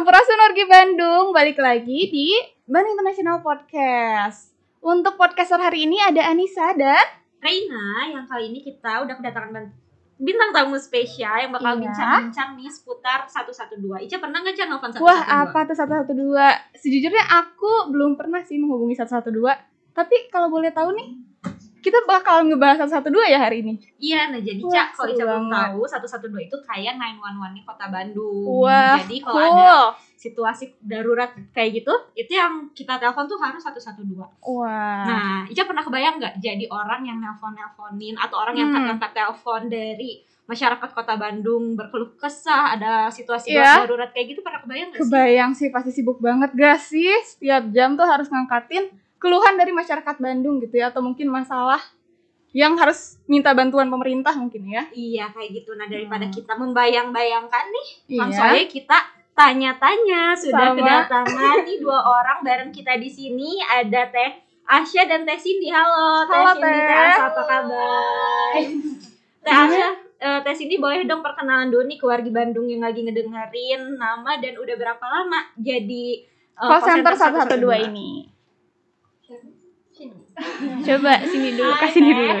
Sampurasun Orgi Bandung, balik lagi di Bandung International Podcast. Untuk podcaster hari ini ada Anissa dan Reina yang kali ini kita udah kedatangan bintang tamu spesial yang bakal Iya. bincang-bincang nih seputar 112. Ica pernah nggak Ca nelfon 112? Wah apa tuh 112? Sejujurnya aku belum pernah sih menghubungi 112 Tapi kalau boleh tahu nih Kita bakal ngebahas 112 ya hari ini Iya, nah jadi Wah, Ca, kalau Ica belum tahu 112 itu kayak 911 nih kota Bandung. Wah jadi kalau cool ada situasi darurat kayak gitu, itu yang kita telepon tuh harus 112. Wah Nah, Ica pernah kebayang nggak jadi orang yang nelpon-nelponin atau orang yang Hmm. telepon dari masyarakat kota Bandung berkeluh kesah ada situasi Iya. darurat kayak gitu pernah kebayang nggak sih? Kebayang sih pasti sibuk banget gak sih Setiap jam tuh harus ngangkatin keluhan dari masyarakat Bandung gitu ya Atau mungkin masalah yang harus minta bantuan pemerintah mungkin ya Iya kayak gitu. Nah daripada Hmm. kita membayang-bayangkan nih, Iya. langsung aja kita tanya-tanya. Sudah Sama. kedatangan nih dua orang bareng kita di sini. Ada Teh Asya dan Teh Cindy. Halo, Teh Halo, Cindy, Teh. Teh Asya apa kabar? Teh Asya, eh, Teh Cindy boleh dong perkenalan dulu nih ke wargi Bandung yang lagi ngedengerin nama dan udah berapa lama jadi eh, Call center 112 112 ini Coba sini dulu, Hai, kasih dulu ya.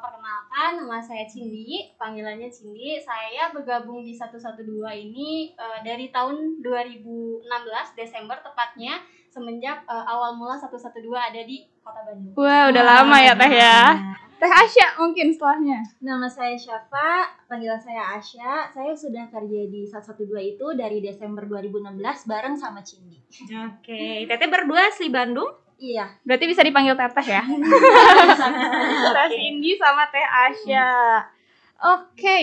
Perkenalkan nama saya Cindy, panggilannya Cindy. Saya bergabung di 112 ini eh, dari tahun 2016 Desember tepatnya semenjak eh, awal mula 112 ada di Kota Bandung. Wah udah lama ya teh ya Teh Asya mungkin setelahnya Nama saya Syafa, panggilan saya Asya. Saya sudah kerja di 112 itu dari Desember 2016 bareng sama Cindy. Oke, Teteh berdua asli Bandung? Iya, Berarti bisa dipanggil teteh ya Teh Cindy sama Teh Asya Oke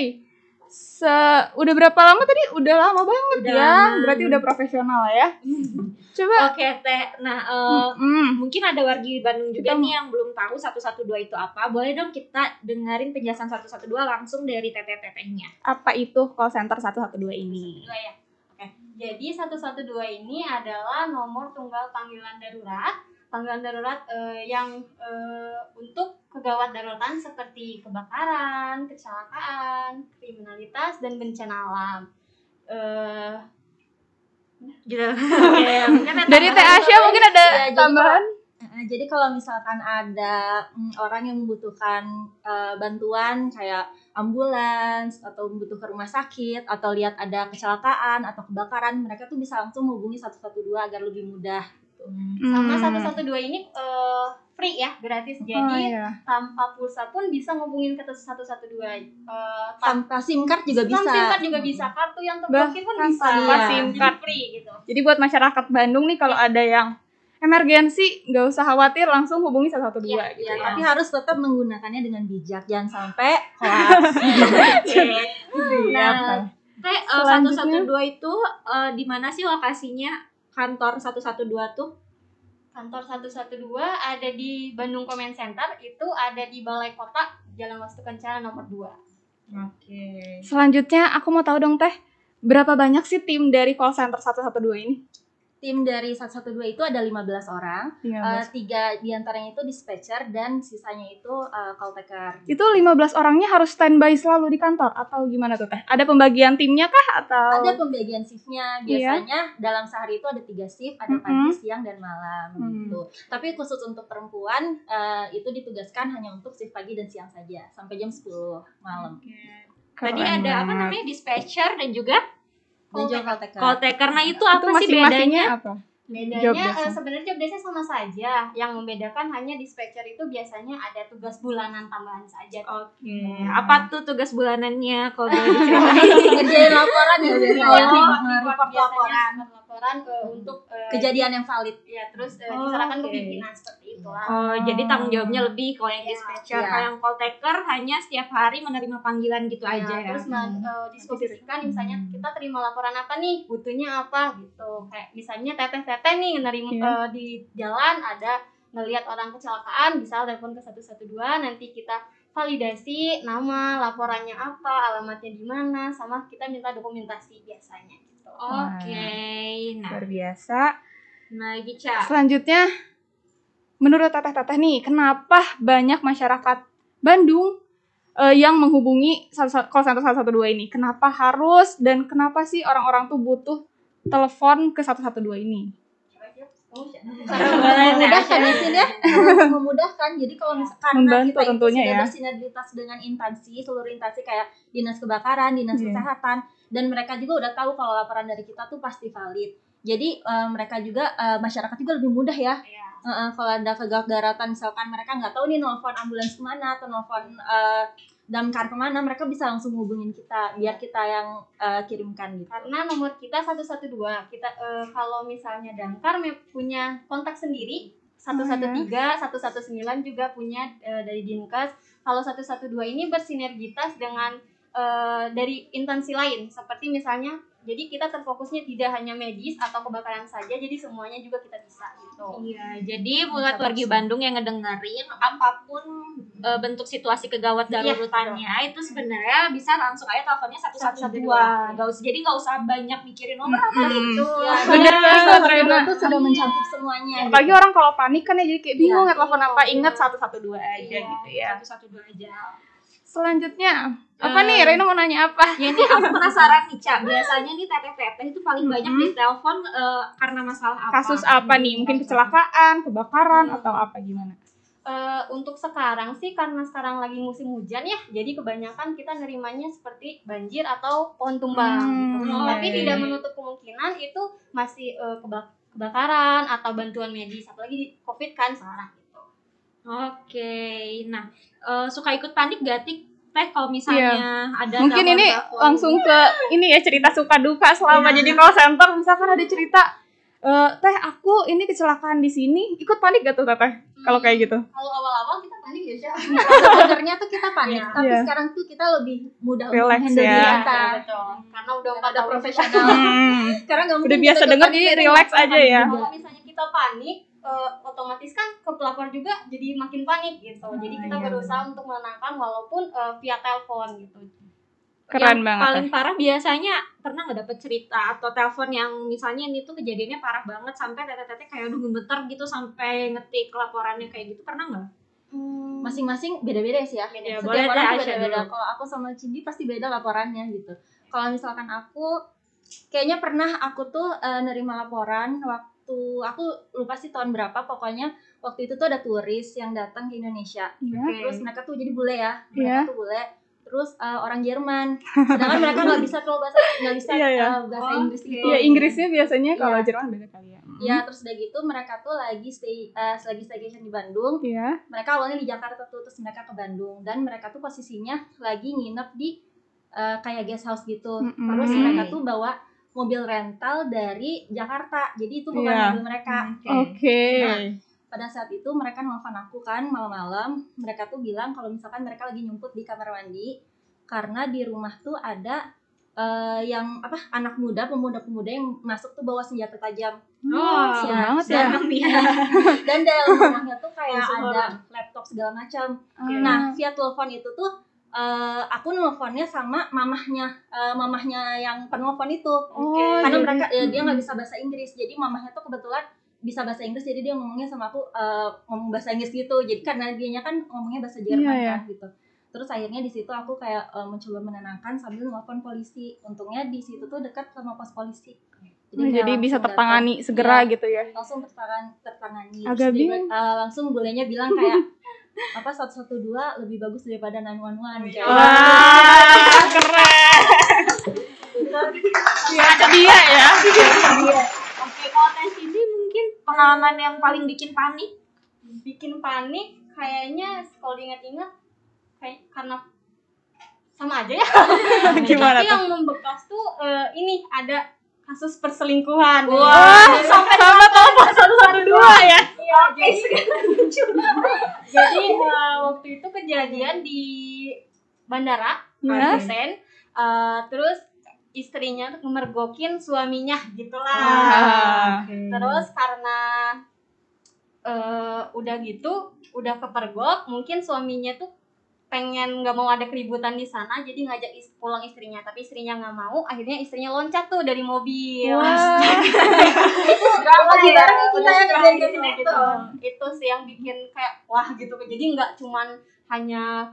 Se udah berapa lama tadi? Udah lama banget Udah ya. Berarti udah profesional ya Coba Oke, Teh. Nah, eh, Hmm, mungkin ada wargi Bandung juga Kita- nih yang belum tahu 112 itu apa. Boleh dong kita dengerin penjelasan 112 langsung dari teteh-tetehnya. Apa itu call center 112 ini? Dua ya. Oke. Jadi 112 ini adalah nomor tunggal panggilan darurat. Panggilan darurat eh, yang eh, untuk kegawat daruratan seperti kebakaran, kecelakaan, kriminalitas dan bencana alam. Eh, Gitu. Mungkin ada Dari Teh Asya mungkin ada Ya, tambahan? Jadi kalau misalkan ada mm, orang yang membutuhkan eh, bantuan kayak ambulans atau membutuhkan rumah sakit atau lihat ada kecelakaan atau kebakaran, mereka tuh bisa langsung menghubungi 112 agar lebih mudah. Gitu. sama Hmm. 112 ini eh, free ya, gratis. Oh, Jadi iya. tanpa pulsa pun bisa ngubungin ke 112. Eh, Tanpa SIM card juga bisa. SIM card juga bisa, kartu yang terblokir pun bisa. tanpa Iya. SIM Jadi card. free gitu. Jadi buat masyarakat Bandung nih kalau ada yang emergensi nggak usah khawatir langsung hubungi 112 Iya, gitu Ya, ya. tapi harus tetap menggunakannya dengan bijak, jangan sampai hoax. Iya, Nah, Teh, eh, Selanjutnya. 112 itu eh, di mana sih lokasinya kantor 112 tuh? Kantor 112 ada di Bandung Comment Center, itu ada di Balai Kota Jalan Wastu Kencana nomor 2. Oke. Selanjutnya aku mau tahu dong teh, berapa banyak sih tim dari call center 112 ini? Tim dari 112 itu ada 15 orang, Eh, tiga di antaranya itu dispatcher dan sisanya itu eh, call taker. itu 15 orangnya harus standby selalu di kantor atau gimana tuh teh? Ada pembagian timnya kah atau? Ada pembagian shiftnya, biasanya dalam sehari itu ada tiga shift, ada Mm-mm. pagi, siang, dan malam Hmm. gitu. Tapi khusus untuk perempuan eh, itu ditugaskan hanya untuk shift pagi dan siang saja sampai jam 10 malam. Tadi Keren ada apa namanya dispatcher dan juga Call taker. Nah, itu Itu apa sih masing-masingnya bedanya? apa? Bedanya Job desk-nya. sebenarnya job desk-nya sama saja. Yang membedakan hanya dispatcher itu biasanya ada tugas bulanan tambahan saja. Oke. Apa tuh tugas bulanannya kalau boleh diceritain? Laporan ya biasanya. Oh, Report report laporan. laporan eh, untuk eh, Kejadian yang valid. ya terus eh, Oh, diserahkan ke pimpinan seperti itulah. Oh, jadi tanggung jawabnya lebih kalau yang Iya, dispatcher. iya. Kalau yang call taker hanya setiap hari menerima panggilan gitu Ya, aja ya. terus nah, eh, disposisikan misalnya kita terima laporan apa nih butuhnya apa gitu kayak misalnya teteh-teteh nih nerima Iya. eh, di jalan ada ngelihat orang kecelakaan bisa telepon ke 112 nanti kita validasi nama laporannya apa alamatnya di mana sama kita minta dokumentasi biasanya gitu Oke. Nah, Luar biasa. nah Gica. Selanjutnya, menurut teteh-teteh nih, kenapa banyak masyarakat Bandung eh, yang menghubungi satu- call center 112 ini? Kenapa harus dan kenapa sih orang-orang tuh butuh telepon ke 112 ini? memudahkan ya sih ya memudahkan jadi kalau misalkan Membantu kita itu tentunya sudah ya. bersinergitas dengan instansi seluruh instansi kayak dinas kebakaran dinas Iya. kesehatan dan mereka juga udah tahu kalau laporan dari kita tuh pasti valid jadi eh, mereka juga eh, masyarakat juga lebih mudah ya. Iya. Eh, eh, kalau ada kegagalan misalkan mereka nggak tahu nih nelfon ambulans ke mana atau nelfon eh, damkar ke mana mereka bisa langsung hubungin kita biar kita yang eh, kirimkan gitu. Karena nomor kita 112 kita eh, kalau misalnya damkar punya kontak sendiri 113 119 juga punya eh, dari dinkes. Kalau 112 ini bersinergitas dengan eh, dari instansi lain. Seperti misalnya jadi kita terfokusnya tidak hanya medis atau kebakaran saja jadi semuanya juga kita bisa gitu Iya, jadi buat wargi Bandung yang ngedengerin apa pun e, bentuk situasi kegawat darurutannya itu sebenarnya bisa langsung aja teleponnya 112. 112. Gak usah jadi nggak usah banyak mikirin nomor apa Mm-mm. gitu. ya Bener banget, tuh sudah mencakup semuanya gitu. Apalagi orang kalau panik kan ya jadi kayak bingung Iya. ya telepon apa, Iya. ingat 112 aja Iya, gitu ya. 112 aja. Selanjutnya, apa nih? Rena mau nanya apa? Ya nih aku penasaran nih, Cak. Biasanya nih teteh-teteh itu paling banyak Mm-mm. ditelepon e, karena masalah apa? Kasus apa nih? Mungkin kecelakaan, kebakaran, Hmm. atau apa gimana? Eh, untuk sekarang sih karena sekarang lagi musim hujan ya, jadi kebanyakan kita nerimanya seperti banjir atau pohon tumbang. Hmm, gitu. oh, Tapi tidak menutup kemungkinan itu masih keba- kebakaran atau bantuan medis, apalagi di COVID kan sekarang. Oke. Nah, e, suka ikut panik gak Tik? Teh kalau misalnya ada Iya. Mungkin ini langsung ke ini ya cerita suka duka selama Iya. jadi call center. Misalkan ada cerita, eh teh aku ini kecelakaan di sini, ikut panik gak tuh teteh? Kalau kayak gitu? Kalau awal-awal kita panik ya, Syah. sebenarnya tuh kita panik Iya. tapi Iya. sekarang tuh kita lebih mudah Relax untuk handle ya. diri Iya, kita betul. Karena udah ada tahun profesional Hmm. sekarang nggak mungkin Udah biasa denger, jadi relax aja ya. Kalau misalnya kita panik, eh, otomatis kan ke pelapor juga jadi makin panik gitu. Jadi kita iya, berusaha untuk menenangkan walaupun eh, via telepon gitu. Keren yang banget. paling parah biasanya pernah nggak dapet cerita atau telepon yang misalnya ini tuh kejadiannya parah banget sampai teteh-teteh kayak aduh gemeter gitu sampai ngetik laporannya kayak gitu pernah nggak? masing-masing beda-beda sih ya. Ya, Setiap boleh orang beda-beda. Kalau aku sama Cindy pasti beda laporannya gitu. Kalau misalkan aku kayaknya pernah aku tuh eh, nerima laporan waktu aku lupa sih tahun berapa pokoknya waktu itu tuh ada turis yang datang ke Indonesia. Iya. Terus mereka tuh jadi bule ya. Mereka tuh bule. Terus eh, orang Jerman. Sedangkan mereka nggak bisa kalau bahasa nggak bisa Iya, iya. eh, bahasa Inggris gitu. Iya Inggrisnya biasanya kalau Iya. Jerman beda kali ya. Ya, terus udah gitu mereka tuh lagi stay eh, lagi staycation di Bandung. Iya. mereka awalnya di Jakarta tuh terus mereka ke Bandung dan mereka tuh posisinya lagi nginep di eh, kayak guest house gitu Mm-mm. terus mereka tuh bawa mobil rental dari Jakarta jadi itu bukan Iya. mobil mereka Oke. Nah, pada saat itu mereka nelfon aku kan malam-malam mereka tuh bilang kalau misalkan mereka lagi nyumput di kamar mandi karena di rumah tuh ada eh, yang apa anak muda pemuda-pemuda yang masuk tuh bawa senjata tajam Oh, ya, banget ya. Serem ya. dan dalam rumahnya tuh kayak ada laptop segala macam Ah. Nah, via telepon itu tuh eh, aku nelfonnya sama mamahnya eh, mamahnya yang penelpon itu. Oh, Karena jadi- mereka eh, dia nggak bisa bahasa Inggris. Jadi mamahnya tuh kebetulan bisa bahasa Inggris jadi dia ngomongnya sama aku eh, ngomong bahasa Inggris gitu. Jadi karena dianya kan ngomongnya bahasa Jerman Iya, iya. kan gitu. Terus akhirnya di situ aku kayak eh, mencoba menenangkan sambil nelfon polisi. Untungnya di situ tuh dekat sama pos polisi. Oh, kayak jadi bisa tertangani datang. segera Iya gitu ya. langsung tertangan tertangani Agak dia, bingung. eh, langsung bolehnya bilang kayak apa 112 lebih bagus daripada 911 kayak Wah, keren. Ya, ada dia ya. Oke, kalau tes ini mungkin pengalaman yang paling bikin panik. Bikin panik kayaknya kalau diingat-ingat kayak karena sama aja ya. Gimana Tapi tuh? yang membekas tuh eh, ini ada kasus perselingkuhan. Wah, sampai sama telepon satu satu dua ya. Iya, jadi jadi eh, waktu itu kejadian di bandara Ya. Hussein eh, terus istrinya tuh mergokin suaminya gitulah. Ah. Terus karena eh udah gitu, udah kepergok, mungkin suaminya tuh pengen nggak mau ada keributan di sana, jadi ngajak is- pulang istrinya, tapi istrinya nggak mau, akhirnya istrinya loncat tuh dari mobil. Wah. lagi bareng nih kita yang Udah dari gitu, gitu. Itu sih yang bikin kayak wah gitu. Jadi nggak cuman hanya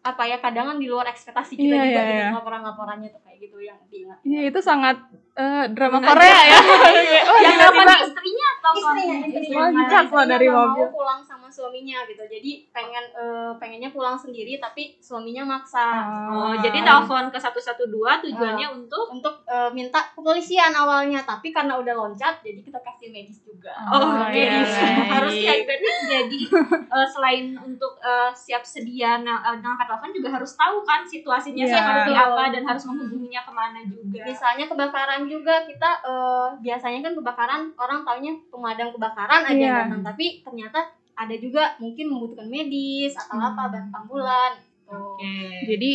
apa ya kadang kan di luar ekspektasi kita Iya, juga iya, gitu iya. laporan-laporannya tuh kayak gitu yang diingat. Iya, itu sangat eh, drama. Korea ya. oh, yang nelfon istrinya atau istrinya suaminya? istrinya Loncat Karena loh istrinya dari mobil. mau pulang sama suaminya gitu jadi pengen eh, pengennya pulang sendiri tapi suaminya maksa Oh, jadi telepon ke 112 tujuannya untuk untuk eh, minta kepolisian awalnya tapi karena udah loncat jadi kita kasih medis juga Oh, Oh, jadi iya, harus ya baik. berarti jadi eh, selain untuk eh, siap sedia na- eh, ngangkat telepon juga harus tahu kan situasinya Iya. seperti apa dan harus menghubunginya ke mana juga. misalnya kebakaran juga kita eh, biasanya kan kebakaran orang taunya pemadam kebakaran aja Iya. datang tapi ternyata ada juga mungkin membutuhkan medis atau apa bantu ambulan gitu. Oke. Jadi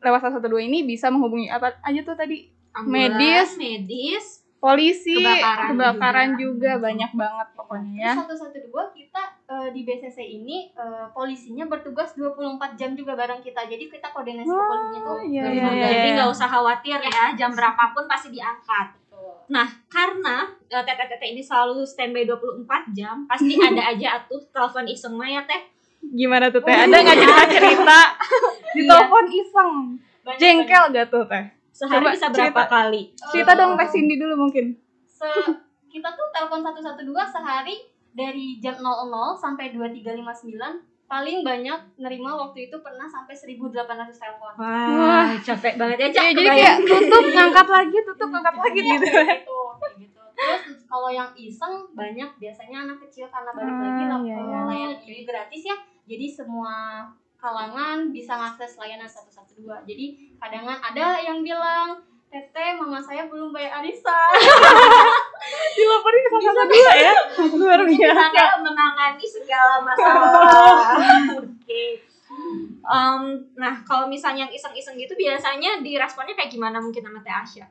lewat 112 ini bisa menghubungi apa aja tuh tadi? Ambulans, medis. medis, Polisi, Kebakaran kebakaran, juga. juga. banyak banget pokoknya ya. Terus satu satu dua kita eh, di BCC ini eh, polisinya bertugas 24 jam juga bareng kita. Jadi kita koordinasi ke polisinya tuh. iya, iya, iya. Jadi nggak usah khawatir ya, jam berapapun pasti diangkat. Betul. Nah, karena eh, tete-tete ini selalu standby 24 jam, pasti ada aja atuh telepon iseng mah ya teh. Gimana tuh teh? Ada nggak cerita-cerita di telepon iseng? Banyak- Jengkel gak tuh teh? Sehari Coba bisa berapa cerita. kali? Cerita dong teh Cindy dulu mungkin. se kita tuh telepon 112 sehari dari jam 00 sampai 2359 paling banyak nerima waktu itu pernah sampai 1800 telepon. Wah, capek banget ya, Cak. Iya, jadi kayak tutup ngangkat lagi, tutup ngangkat lagi Iya, gitu. kayak gitu, kayak gitu. Terus kalau yang iseng banyak biasanya anak kecil karena balik Ah, lagi lah iya, iya. layanan ini gratis ya. Jadi semua kalangan bisa mengakses layanan 112. Jadi kadangan ada yang bilang Tete, mama saya belum bayar arisan. Dilaporin ke satu dua ya. Luar biasa. Saya menangani segala masalah. Oke. Em, nah, kalau misalnya yang iseng-iseng gitu biasanya diresponnya kayak gimana mungkin sama Teh Asya?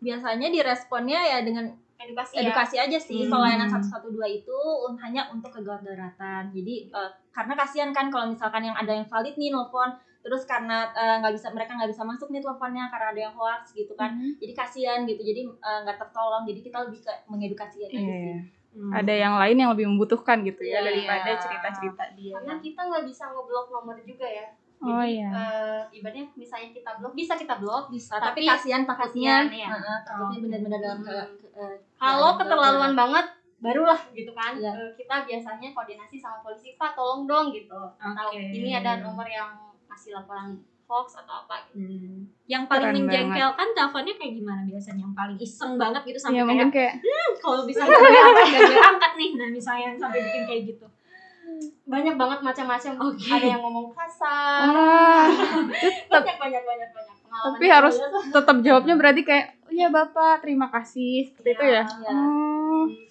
biasanya diresponnya ya dengan Edukasi, ya. edukasi aja sih Hmm. kalau layanan 112 itu un- hanya untuk kegawat daratan jadi eh, karena kasihan kan kalau misalkan yang ada yang valid nih nelfon terus karena eh, nggak bisa mereka nggak bisa masuk nih teleponnya karena ada yang hoax gitu kan Hmm. jadi kasihan gitu jadi eh, nggak tertolong jadi kita lebih ke mengedukasi aja sih Iya. Hmm. Ada yang lain yang lebih membutuhkan gitu ya Iya. daripada cerita-cerita dia. Karena kita nggak bisa ngeblok nomor juga ya. Oh Jadi, iya. eh, ibaratnya misalnya kita blok, bisa kita blok. bisa tapi, Tapi kasihan takutnya kasihan, iya. Heeh, takutnya benar-benar dalam ke, ke- eh, Kalau keterlaluan darurat. banget, barulah gitu kan. Eh, kita biasanya koordinasi sama polisi, Pak tolong dong gitu. Tahu Oke. ini ada nomor yang kasih laporan hoax atau apa gitu. Hmm. Yang paling Keren menjengkelkan teleponnya kayak gimana biasanya? Yang paling iseng banget gitu sampai Iya kayak kayak "Hmm, kalau bisa nggak gue angkat, gue angkat nih. Nah, misalnya sampai bikin kayak gitu. Banyak banget macam-macam. Oke. Ada yang ngomong kasar. ah, banyak banyak banyak banyak pengalaman. tapi harus tetap jawabnya berarti kayak oh iya bapak terima kasih seperti itu ya. Iya. Oh.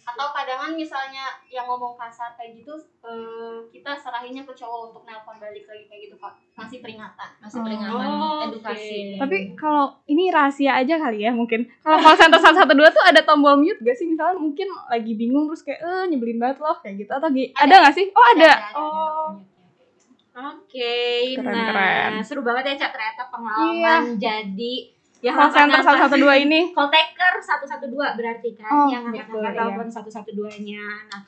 Atau kadangan misalnya yang ngomong kasar kayak gitu eh, kita serahinnya ke cowok untuk nelpon balik lagi kayak gitu pak ngasih peringatan masih Oh, peringatan oke. edukasi Tapi kalau ini rahasia aja kali ya mungkin. Kalau call center 112 tuh ada tombol mute gak sih? Misalnya mungkin lagi bingung terus kayak eh nyebelin banget loh kayak gitu atau gi- ada nggak sih? Oh ada. Oh. Oke, Keren, nah keren. seru banget ya Cak ternyata pengalaman jadi ya Call center ngangkat-ngangkat. 112 ini. call taker 112 berarti kan Oh, yang betul, angkat iya. telepon 112-nya. Nah,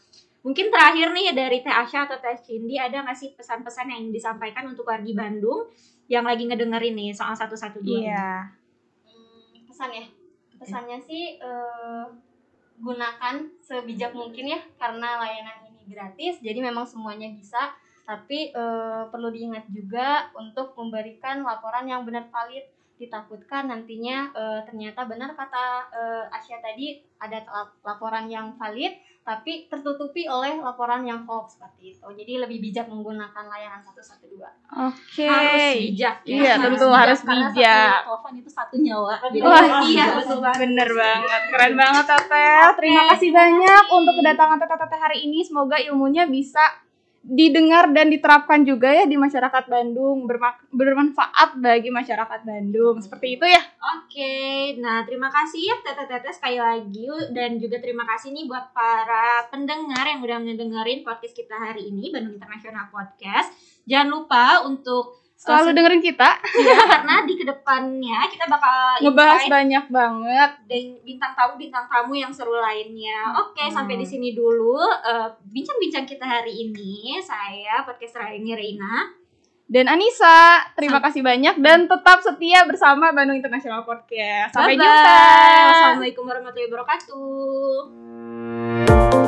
mungkin terakhir nih dari Teh Asya atau Teh Cindy ada nggak sih pesan-pesan yang disampaikan untuk wargi Bandung yang lagi ngedengerin nih soal 112 ini? Iya. Hmm, pesan ya pesannya sih eh, gunakan sebijak mungkin ya karena layanan ini gratis jadi memang semuanya bisa tapi eh, perlu diingat juga untuk memberikan laporan yang benar valid ditakutkan nantinya eh, ternyata benar kata eh, Asia tadi ada lap- laporan yang valid tapi tertutupi oleh laporan yang hoax seperti itu jadi lebih bijak menggunakan layanan 112 Oke. Harus bijak ya. Iya, tentu harus karena bijak. satu telepon itu satu nyawa Jadi Wah, harus iya, bijak. betul banget. Bener banget, keren banget Teteh. Terima kasih banyak untuk kedatangan Teteh hari ini. Semoga ilmunya bisa didengar dan diterapkan juga ya di masyarakat Bandung, bermanfaat bagi masyarakat Bandung. Seperti itu ya. Oke, nah terima kasih ya Tete-Tete sekali lagi dan juga terima kasih nih buat para pendengar yang udah ngedengerin podcast kita hari ini Bandung International Podcast. Jangan lupa untuk Selalu dengerin kita, ya karena di ke depannya kita bakal ngebahas banyak banget. dan bintang tamu bintang tamu yang seru lainnya. Oke, sampai di sini dulu eh, bincang-bincang kita hari ini. Saya podcaster ini Reina. dan Anissa. Terima kasih banyak dan tetap setia bersama Bandung International Podcast. Sampai Bye-bye. jumpa. Wassalamualaikum warahmatullahi wabarakatuh.